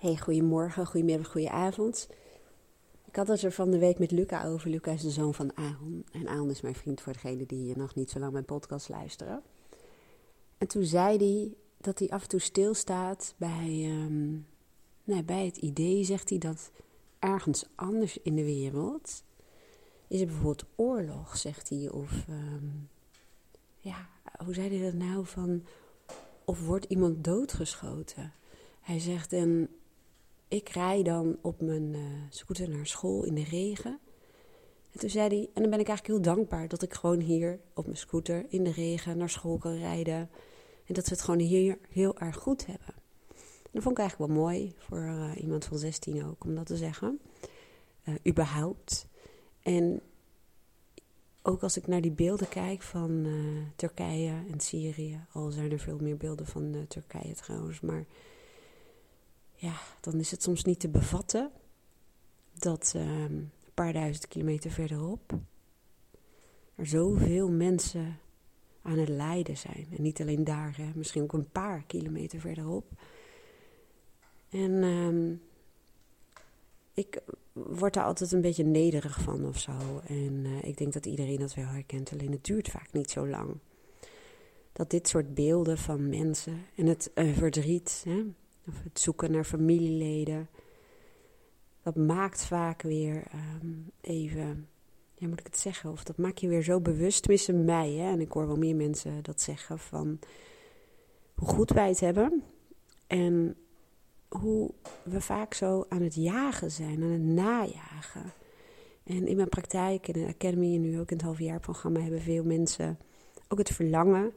Hey, goedemorgen, goedemiddag, goedenavond. Ik had het er van de week met Luca over. Luca is de zoon van Aaron. En Aaron is mijn vriend voor degenen die nog niet zo lang mijn podcast luisteren. En toen zei hij dat hij af en toe stilstaat bij, um, nee, bij het idee, zegt hij, dat ergens anders in de wereld is er bijvoorbeeld oorlog, zegt hij. Of, um, ja, hoe zei hij dat nou? Van, of wordt iemand doodgeschoten? Hij zegt, en ik rij dan op mijn uh, scooter naar school in de regen. En toen zei hij, en dan ben ik eigenlijk heel dankbaar dat ik gewoon hier op mijn scooter in de regen naar school kan rijden. En dat we het gewoon hier heel erg goed hebben. En dat vond ik eigenlijk wel mooi voor uh, iemand van 16 ook, om dat te zeggen. Uh, überhaupt. En ook als ik naar die beelden kijk van Turkije en Syrië, al zijn er veel meer beelden van Turkije trouwens, maar ja, dan is het soms niet te bevatten dat uh, een paar duizend kilometer verderop er zoveel mensen aan het lijden zijn. En niet alleen daar, hè, misschien ook een paar kilometer verderop. En um, ik word daar altijd een beetje nederig van of zo. En uh, ik denk dat iedereen dat wel herkent, alleen het duurt vaak niet zo lang. Dat dit soort beelden van mensen en het uh, verdriet, hè, of het zoeken naar familieleden, dat maakt vaak weer um, even, ja moet ik het zeggen, of dat maakt je weer zo bewust, tenminste mij, hè, en ik hoor wel meer mensen dat zeggen, van hoe goed wij het hebben. En hoe we vaak zo aan het jagen zijn, aan het najagen. En in mijn praktijk, in de academy en nu ook in het halfjaarprogramma hebben veel mensen ook het verlangen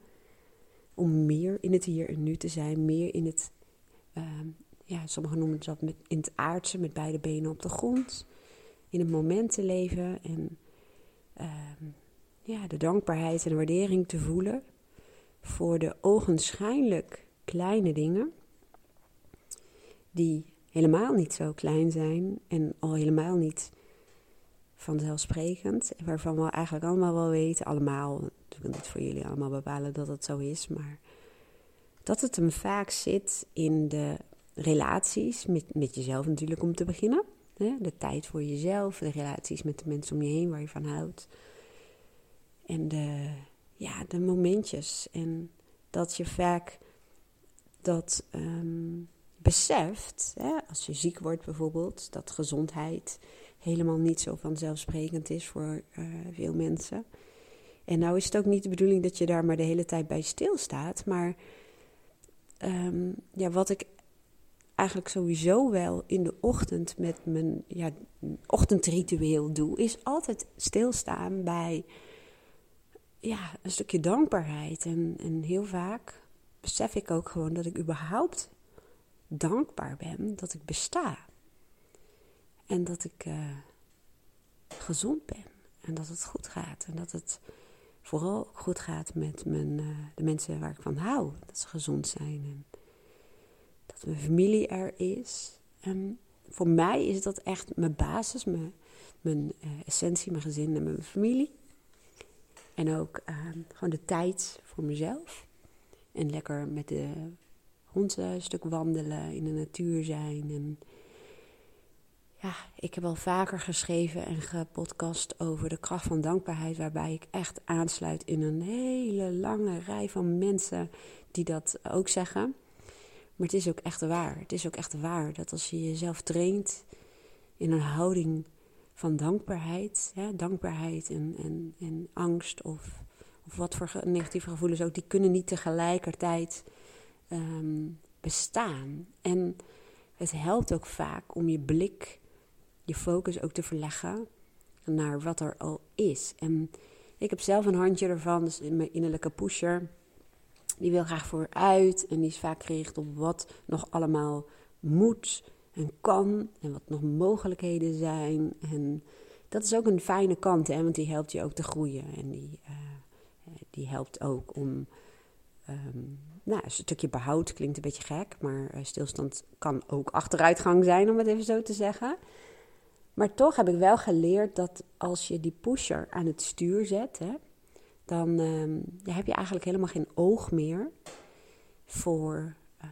om meer in het hier en nu te zijn, meer in het, uh, ja, sommigen noemen het dat met, in het aardse, met beide benen op de grond, in het moment te leven en uh, ja, de dankbaarheid en de waardering te voelen voor de ogenschijnlijk kleine dingen die helemaal niet zo klein zijn en al helemaal niet vanzelfsprekend. En waarvan we eigenlijk allemaal wel weten, allemaal, natuurlijk niet voor jullie allemaal bepalen dat het zo is, maar dat het hem vaak zit in de relaties, met, met jezelf natuurlijk om te beginnen. De tijd voor jezelf, de relaties met de mensen om je heen waar je van houdt. En de, ja, de momentjes. En dat je vaak dat um, beseft, hè, als je ziek wordt bijvoorbeeld, dat gezondheid helemaal niet zo vanzelfsprekend is voor uh, veel mensen. En nou is het ook niet de bedoeling dat je daar maar de hele tijd bij stilstaat, maar um, ja, wat ik eigenlijk sowieso wel in de ochtend met mijn ja, ochtendritueel doe, is altijd stilstaan bij ja, een stukje dankbaarheid. En, en heel vaak besef ik ook gewoon dat ik überhaupt dankbaar ben dat ik besta. En dat ik uh, gezond ben. En dat het goed gaat. En dat het vooral goed gaat met mijn, uh, de mensen waar ik van hou. Dat ze gezond zijn. En dat mijn familie er is. Voor mij is dat echt mijn basis, mijn, mijn uh, essentie, mijn gezin en mijn familie. En ook gewoon de tijd voor mezelf. En lekker met de hond een stuk wandelen, in de natuur zijn. En ja, ik heb al vaker geschreven en gepodcast over de kracht van dankbaarheid, waarbij ik echt aansluit in een hele lange rij van mensen die dat ook zeggen. Maar het is ook echt waar. Het is ook echt waar dat als je jezelf traint in een houding van dankbaarheid, ja, dankbaarheid en, en, en angst of, of wat voor negatieve gevoelens ook, die kunnen niet tegelijkertijd um, bestaan. En het helpt ook vaak om je blik, je focus ook te verleggen naar wat er al is. En ik heb zelf een handje ervan, dus mijn innerlijke pusher. Die wil graag vooruit en die is vaak gericht op wat nog allemaal moet en kan en wat nog mogelijkheden zijn. En dat is ook een fijne kant, hè, want die helpt je ook te groeien en die, uh, die helpt ook om um, nou, een stukje behoud klinkt een beetje gek, maar eh, stilstand kan ook achteruitgang zijn, om het even zo te zeggen. Maar toch heb ik wel geleerd dat als je die pusher aan het stuur zet, hè, dan uh, heb je eigenlijk helemaal geen oog meer voor uh,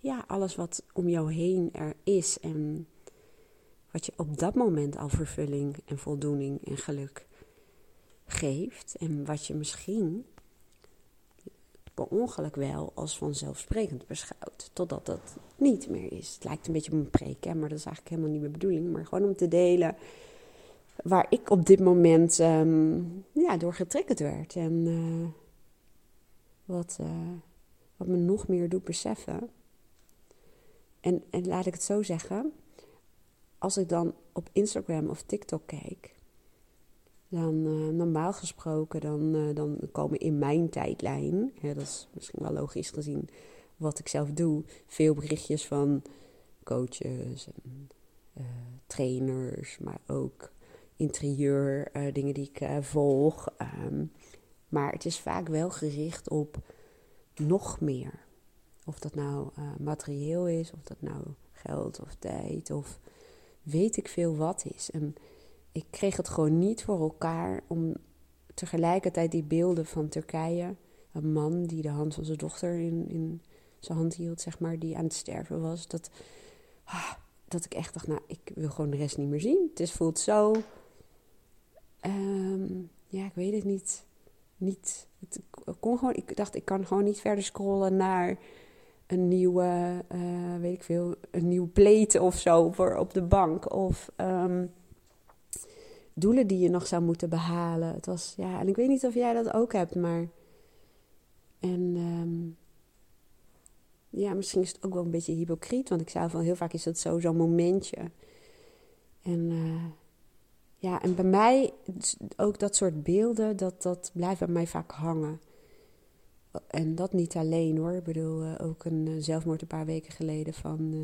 ja, alles wat om jou heen er is en wat je op dat moment al vervulling en voldoening en geluk geeft. En wat je misschien per ongeluk wel als vanzelfsprekend beschouwt. Totdat dat niet meer is. Het lijkt een beetje op een preek, hè, maar dat is eigenlijk helemaal niet mijn bedoeling. Maar gewoon om te delen waar ik op dit moment um, ja, door getriggerd werd. En uh, wat, uh, wat me nog meer doet beseffen. En, en laat ik het zo zeggen. Als ik dan op Instagram of TikTok kijk. Dan uh, normaal gesproken, dan, dan komen in mijn tijdlijn, dat is misschien wel logisch gezien wat ik zelf doe, veel berichtjes van coaches en trainers, maar ook interieur, uh, dingen die ik uh, volg. Um, maar het is vaak wel gericht op nog meer. Of dat nou materieel is, of dat nou geld of tijd of weet ik veel wat is. En ik kreeg het gewoon niet voor elkaar om tegelijkertijd die beelden van Turkije, een man die de hand van zijn dochter in, in zijn hand hield, zeg maar, die aan het sterven was, dat, ah, dat ik echt dacht, nou, ik wil gewoon de rest niet meer zien. Het is, voelt zo Um, ja, ik weet het niet. niet het kon gewoon, ik dacht, ik kan gewoon niet verder scrollen naar een nieuwe, uh, weet ik veel, een nieuw plate of zo voor op de bank. Of um, doelen die je nog zou moeten behalen. Het was, ja, en ik weet niet of jij dat ook hebt, maar. En um, ja, misschien is het ook wel een beetje hypocriet, want ik zou van heel vaak is dat zo, zo'n momentje. En uh, ja, en bij mij, ook dat soort beelden, dat, dat blijft bij mij vaak hangen. En dat niet alleen hoor. Ik bedoel, uh, ook een uh, zelfmoord een paar weken geleden van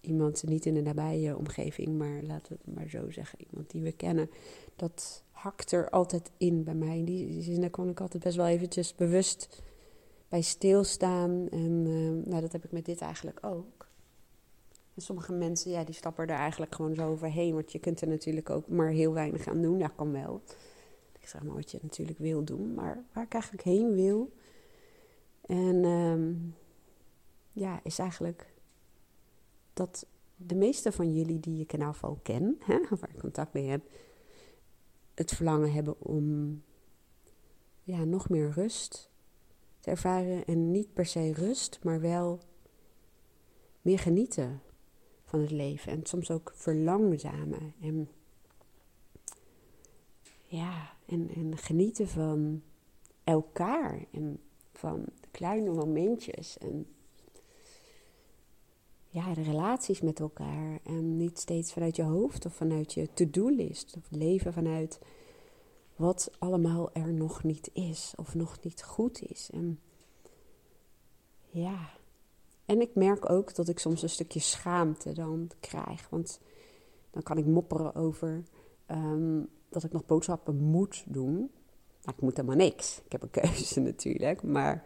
iemand, niet in de nabije omgeving, maar laten we het maar zo zeggen, iemand die we kennen. Dat hakt er altijd in bij mij. In die zin, kon ik altijd best wel eventjes bewust bij stilstaan. En nou, dat heb ik met dit eigenlijk ook. En sommige mensen, ja, die stappen er eigenlijk gewoon zo overheen. Want je kunt er natuurlijk ook maar heel weinig aan doen. Dat kan wel. Ik zeg maar wat je natuurlijk wil doen. Maar waar ik eigenlijk heen wil. En um, ja, is eigenlijk dat de meeste van jullie die je kanaal al ken, hè, waar ik contact mee heb, het verlangen hebben om ja, nog meer rust ervaren. En niet per se rust, maar wel meer genieten van het leven. En soms ook verlangzamen. En ja, en, en genieten van elkaar. En van de kleine momentjes. En ja, de relaties met elkaar. En niet steeds vanuit je hoofd of vanuit je to-do-list. Of leven vanuit wat allemaal er nog niet is. Of nog niet goed is. En ja, en ik merk ook dat ik soms een stukje schaamte dan krijg. Want dan kan ik mopperen over ehm, dat ik nog boodschappen moet doen. Nou, ik moet helemaal niks. Ik heb een keuze natuurlijk. Maar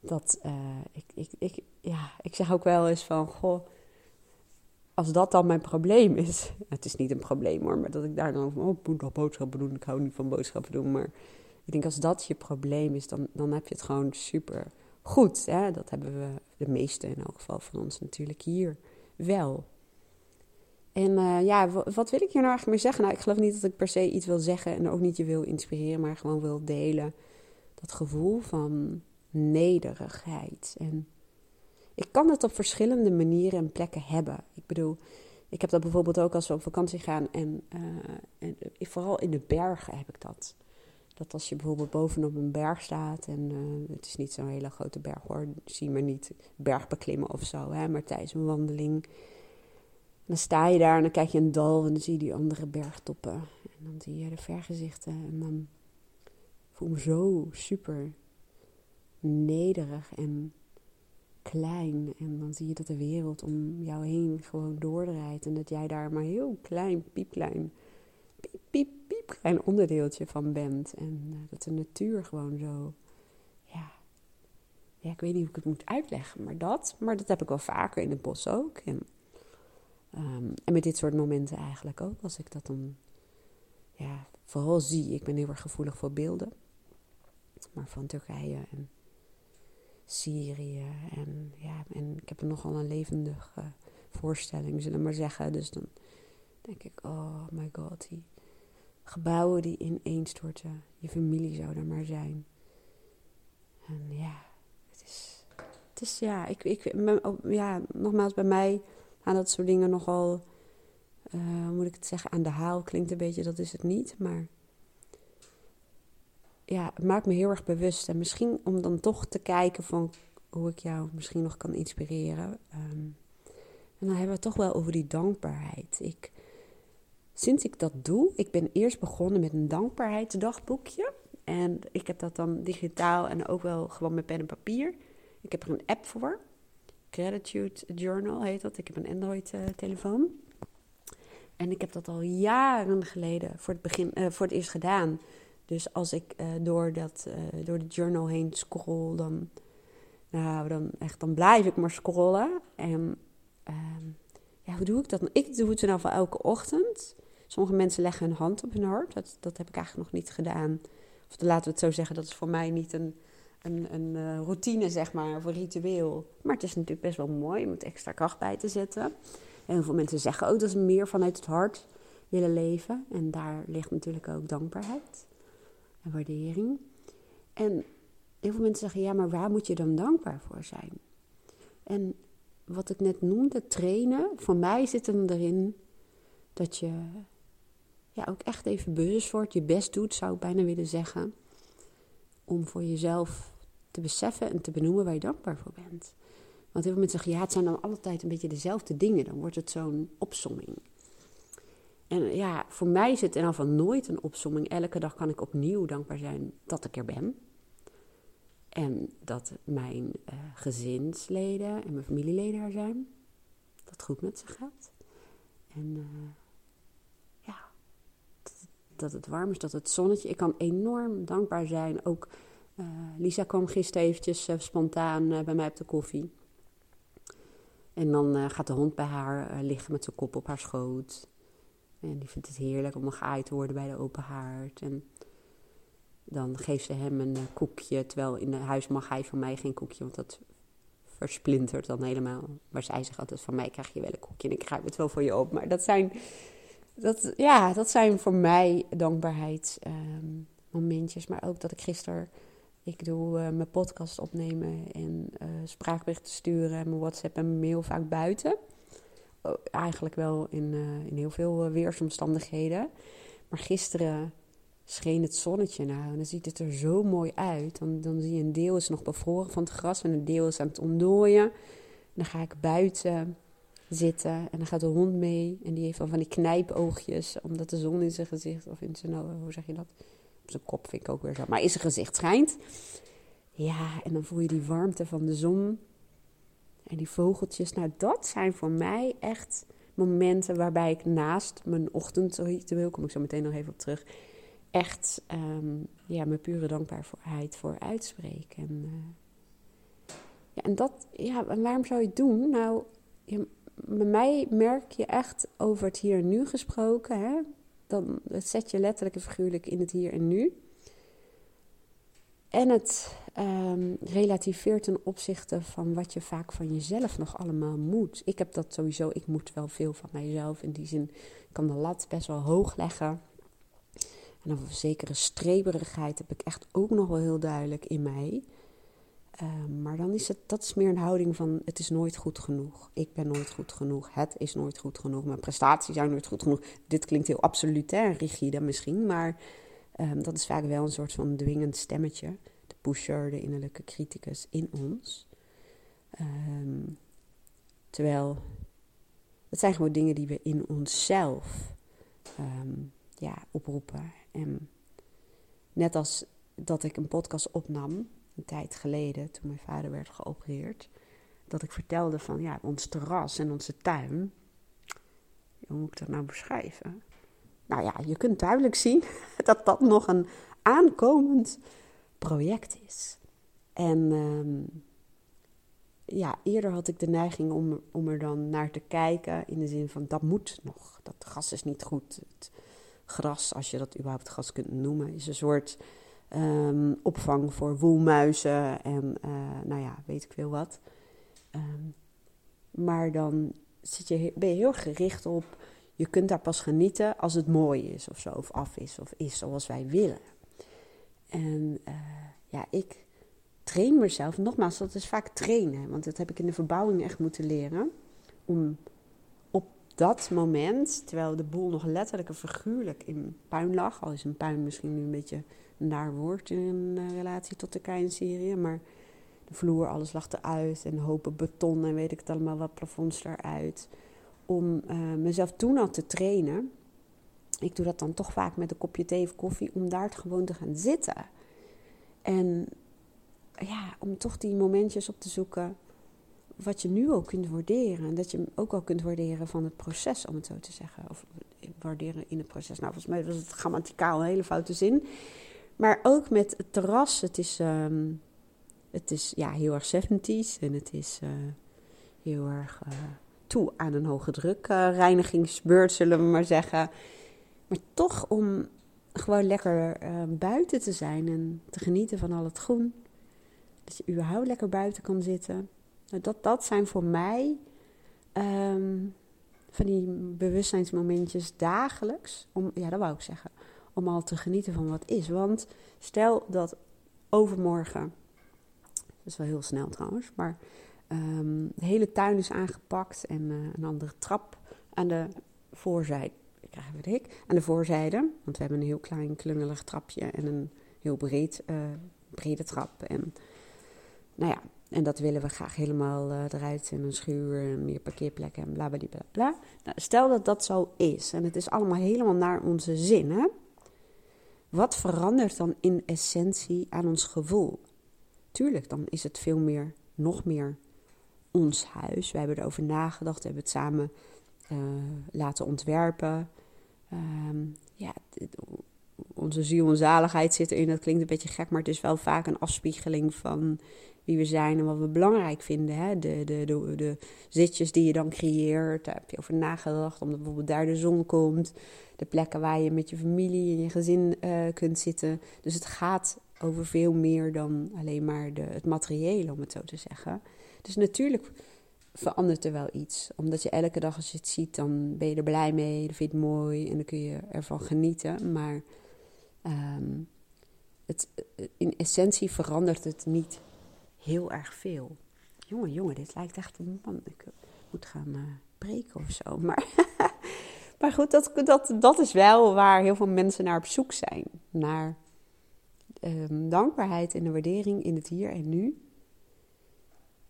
dat, uh, ik, ik, ik, ja, ik zeg ook wel eens van, goh, als dat dan mijn probleem is. Het is niet een probleem hoor, maar dat ik daar dan van, oh, ik moet nog boodschappen doen. Ik hou niet van boodschappen doen. Maar ik denk als dat je probleem is, dan, dan heb je het gewoon super goed. Hè? Dat hebben we de meeste in elk geval van ons natuurlijk hier wel. En uh, ja, wat wil ik hier nou eigenlijk mee zeggen? Nou, ik geloof niet dat ik per se iets wil zeggen en ook niet je wil inspireren, maar gewoon wil delen. Dat gevoel van nederigheid. En ik kan het op verschillende manieren en plekken hebben. Ik bedoel, ik heb dat bijvoorbeeld ook als we op vakantie gaan en, uh, en vooral in de bergen heb ik dat. Dat als je bijvoorbeeld bovenop een berg staat en uh, het is niet zo'n hele grote berg hoor, zie maar niet bergbeklimmen of zo, hè, maar tijdens een wandeling. Dan sta je daar en dan kijk je een dal en dan zie je die andere bergtoppen. En dan zie je de vergezichten en dan voel ik me zo super nederig en klein. En dan zie je dat de wereld om jou heen gewoon doordraait en dat jij daar maar heel klein, piepklein piep, piep, piep klein onderdeeltje van bent. En uh, dat de natuur gewoon zo, ja, ja, ik weet niet hoe ik het moet uitleggen, maar dat. Maar dat heb ik wel vaker in het bos ook. En, um, en met dit soort momenten eigenlijk ook, als ik dat dan, ja, vooral zie. Ik ben heel erg gevoelig voor beelden, maar van Turkije en Syrië. En, ja, en ik heb er nogal een levendige voorstelling, zullen we maar zeggen. Dus dan denk ik, oh my god, die gebouwen die ineenstorten. Je familie zou er maar zijn. En ja, het is, het is ja, ik, ik, ja, nogmaals, bij mij gaan dat soort dingen nogal, uh, moet ik het zeggen, aan de haal klinkt een beetje, dat is het niet. Maar ja, het maakt me heel erg bewust. En misschien om dan toch te kijken van hoe ik jou misschien nog kan inspireren. Ehm, en dan hebben we het toch wel over die dankbaarheid. Ik, sinds ik dat doe, ik ben eerst begonnen met een dankbaarheidsdagboekje. En ik heb dat dan digitaal en ook wel gewoon met pen en papier. Ik heb er een app voor. Gratitude Journal heet dat. Ik heb een Android-telefoon. en ik heb dat al jaren geleden voor het, begin, uh, voor het eerst gedaan. Dus als ik uh, door, dat, uh, door de journal heen scroll, dan, nou, dan, echt, dan blijf ik maar scrollen. En ehm, ja, hoe doe ik dat? Ik doe het nou voor elke ochtend. Sommige mensen leggen hun hand op hun hart. Dat, dat heb ik eigenlijk nog niet gedaan. Of laten we het zo zeggen, dat is voor mij niet een, een, een uh, routine, zeg maar, of een ritueel. Maar het is natuurlijk best wel mooi om het extra kracht bij te zetten. En heel veel mensen zeggen ook dat ze meer vanuit het hart willen leven. En daar ligt natuurlijk ook dankbaarheid en waardering. En heel veel mensen zeggen, ja, maar waar moet je dan dankbaar voor zijn? En wat ik net noemde, trainen, voor mij zit erin dat je ja, ook echt even bewust wordt, je best doet, zou ik bijna willen zeggen, om voor jezelf te beseffen en te benoemen waar je dankbaar voor bent. Want heel veel mensen zeggen, ja, het zijn dan altijd een beetje dezelfde dingen, dan wordt het zo'n opsomming. En ja, voor mij is het in ieder nooit een opsomming. Elke dag kan ik opnieuw dankbaar zijn dat ik er ben. En dat mijn uh, gezinsleden en mijn familieleden er zijn. Dat het goed met ze gaat. En uh, ja, dat, het warm is, dat het zonnetje. Ik kan enorm dankbaar zijn. Ook uh, Lisa kwam gisteren eventjes spontaan bij mij op de koffie. En dan gaat de hond bij haar liggen met zijn kop op haar schoot. En die vindt het heerlijk om geaaid te worden bij de open haard. En dan geeft ze hem een eh, koekje. Terwijl in huis mag hij van mij geen koekje, want dat versplintert dan helemaal. Maar zij zegt altijd: van mij krijg je wel een koekje en ik grijp het wel voor je op. Maar dat zijn, dat, ja, dat zijn voor mij dankbaarheidsmomentjes. maar ook dat ik gisteren. Ik doe uh, mijn podcast opnemen en uh, spraakberichten sturen en mijn WhatsApp en mijn mail vaak buiten. Oh, eigenlijk wel in, uh, in heel veel weersomstandigheden. Maar gisteren scheen het zonnetje nou en dan ziet het er zo mooi uit. Dan, dan zie je een deel is nog bevroren van het gras en een deel is aan het ontdooien. dan ga ik buiten zitten en dan gaat de hond mee en die heeft dan van die knijpoogjes omdat de zon in zijn gezicht of in zijn, hoe zeg je dat? Op zijn kop vind ik ook weer zo, maar in zijn gezicht schijnt. Ja, en dan voel je die warmte van de zon en die vogeltjes. Nou, dat zijn voor mij echt momenten waarbij ik naast mijn ochtendritueel, kom ik zo meteen nog even op terug, echt um, ja, mijn pure dankbaarheid voor uitspreek. En, uh, ja, en dat, ja, en waarom zou je het doen? Nou, bij mij merk je echt over het hier en nu gesproken. Hè? Dan zet je letterlijk en figuurlijk in het hier en nu. En het um, relativeert ten opzichte van wat je vaak van jezelf nog allemaal moet. Ik heb dat sowieso, ik moet wel veel van mijzelf. In die zin kan de lat best wel hoog leggen. En een zekere streberigheid heb ik echt ook nog wel heel duidelijk in mij. Um, maar dan is het, dat is meer een houding van het is nooit goed genoeg. Ik ben nooit goed genoeg. Het is nooit goed genoeg. Mijn prestaties zijn nooit goed genoeg. Dit klinkt heel absoluut en rigide misschien. Maar um, dat is vaak wel een soort van dwingend stemmetje. De pusher, de innerlijke criticus in ons. Um, terwijl het zijn gewoon dingen die we in onszelf ja, oproepen. En net als dat ik een podcast opnam, een tijd geleden, toen mijn vader werd geopereerd, dat ik vertelde van ja, ons terras en onze tuin. Hoe moet ik dat nou beschrijven? Nou ja, je kunt duidelijk zien dat dat nog een aankomend project is. En um, ja, eerder had ik de neiging om, om er dan naar te kijken in de zin van dat moet nog. Dat gas is niet goed. Het, gras, als je dat überhaupt gras kunt noemen, is een soort ehm, opvang voor woelmuizen en nou ja, weet ik veel wat. Ehm, maar dan zit je, ben je heel gericht op, je kunt daar pas genieten als het mooi is of zo, of af is, of is zoals wij willen. En ja, ik train mezelf, nogmaals, dat is vaak trainen, want dat heb ik in de verbouwing echt moeten leren, om dat moment, terwijl de boel nog letterlijk en figuurlijk in puin lag, al is een puin misschien nu een beetje een naar woord in uh, relatie tot de serie, maar de vloer, alles lag eruit en hopen beton en weet ik het allemaal wat, plafonds eruit. Om uh, mezelf toen al te trainen, ik doe dat dan toch vaak met een kopje thee of koffie, om daar gewoon te gaan zitten. En ja, om toch die momentjes op te zoeken wat je nu ook kunt waarderen. En dat je ook al kunt waarderen van het proces, om het zo te zeggen. Of waarderen in het proces. Nou, volgens mij was het grammaticaal een hele foute zin. Maar ook met het terras. Het is, um, het is ja, heel erg 70s. En het is uh, heel erg aan een hoge druk reinigingsbeurt, zullen we maar zeggen. Maar toch om gewoon lekker buiten te zijn en te genieten van al het groen. Dat je überhaupt lekker buiten kan zitten. Dat, dat zijn voor mij um, van die bewustzijnsmomentjes dagelijks. Om, ja, dat wou ik zeggen. Om al te genieten van wat is. Want stel dat overmorgen. Dat is wel heel snel trouwens. Maar de hele tuin is aangepakt. En uh, een andere trap aan de voorzijde. Ik krijg even de hik. Aan de voorzijde. Want we hebben een heel klein klungelig trapje. En een heel breed, uh, brede trap. En nou ja, en dat willen we graag helemaal uh, eruit in een schuur en meer parkeerplekken en bla bla bla. bla. Nou, stel dat dat zo is en het is allemaal helemaal naar onze zin. Hè? Wat verandert dan in essentie aan ons gevoel? Tuurlijk, dan is het veel meer, nog meer ons huis. We hebben erover nagedacht, we hebben het samen uh, laten ontwerpen. Um, ja, onze ziel en zaligheid zit erin. Dat klinkt een beetje gek, maar het is wel vaak een afspiegeling van wie we zijn en wat we belangrijk vinden. Hè? De, de, de, de zitjes die je dan creëert, daar heb je over nagedacht, omdat bijvoorbeeld daar de zon komt. De plekken waar je met je familie en je gezin uh, kunt zitten. Dus het gaat over veel meer dan alleen maar de, het materiële, om het zo te zeggen. Dus natuurlijk verandert er wel iets. Omdat je elke dag als je het ziet, dan ben je er blij mee, dan vind je het mooi en dan kun je ervan genieten. Maar um, het, in essentie verandert het niet heel erg veel. Jongen, jongen, dit lijkt echt een man. Ik moet gaan uh, breken of zo. Maar, maar goed, dat, dat, dat is wel waar heel veel mensen naar op zoek zijn. Naar um, dankbaarheid en de waardering in het hier en nu.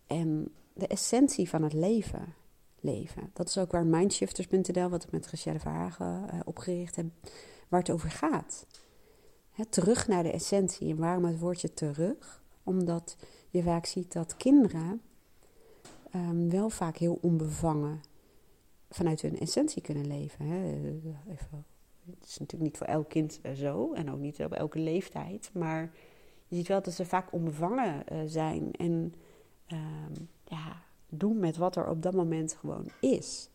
En de essentie van het leven. leven. Dat is ook waar Mindshifters.nl, wat ik met Rachelle Verhagen uh, opgericht heb, waar het over gaat. terug naar de essentie. En waarom het woordje terug? Omdat je vaak ziet dat kinderen um, wel vaak heel onbevangen vanuit hun essentie kunnen leven. Hè. Even, het is natuurlijk niet voor elk kind eh, zo en ook niet op elke leeftijd. Maar je ziet wel dat ze vaak onbevangen uh, zijn en um, ja, doen met wat er op dat moment gewoon is.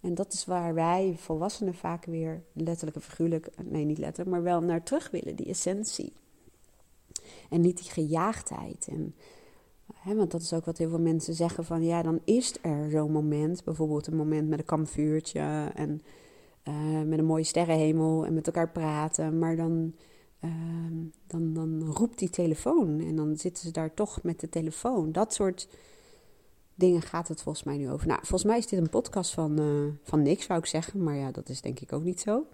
En dat is waar wij volwassenen vaak weer letterlijk en figuurlijk, nee niet letterlijk, maar wel naar terug willen, die essentie. En niet die gejaagdheid. En, hè, want dat is ook wat heel veel mensen zeggen van ja, dan is er zo'n moment. Bijvoorbeeld een moment met een kampvuurtje en uh, met een mooie sterrenhemel en met elkaar praten. Maar dan, uh, dan, dan roept die telefoon en dan zitten ze daar toch met de telefoon. Dat soort dingen gaat het volgens mij nu over. Nou, volgens mij is dit een podcast van, uh, van niks, zou ik zeggen. Maar ja, dat is denk ik ook niet zo.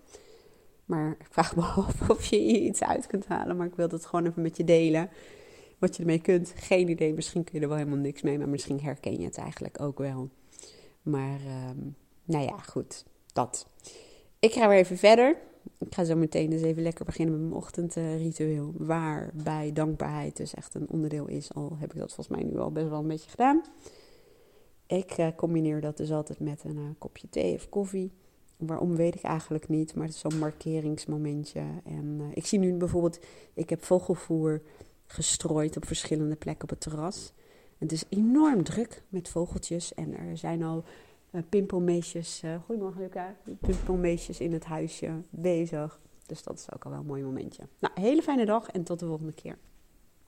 Maar ik vraag me af of je iets uit kunt halen. Maar ik wil het gewoon even met je delen. Wat je ermee kunt. Geen idee. Misschien kun je er wel helemaal niks mee. Maar misschien herken je het eigenlijk ook wel. Maar um, nou ja, goed. Dat. Ik ga weer even verder. Ik ga zo meteen dus even lekker beginnen met mijn ochtendritueel. Waarbij dankbaarheid dus echt een onderdeel is. Al heb ik dat volgens mij nu al best wel een beetje gedaan. Ik uh, combineer dat dus altijd met een uh, kopje thee of koffie. Waarom weet ik eigenlijk niet, maar het is zo'n markeringsmomentje. En uh, ik zie nu bijvoorbeeld, ik heb vogelvoer gestrooid op verschillende plekken op het terras. het is enorm druk met vogeltjes en er zijn al pimpelmeesjes, uh, goedemorgen Luca, pimpelmeesjes in het huisje bezig. Dus dat is ook al wel een mooi momentje. Nou, hele fijne dag en tot de volgende keer.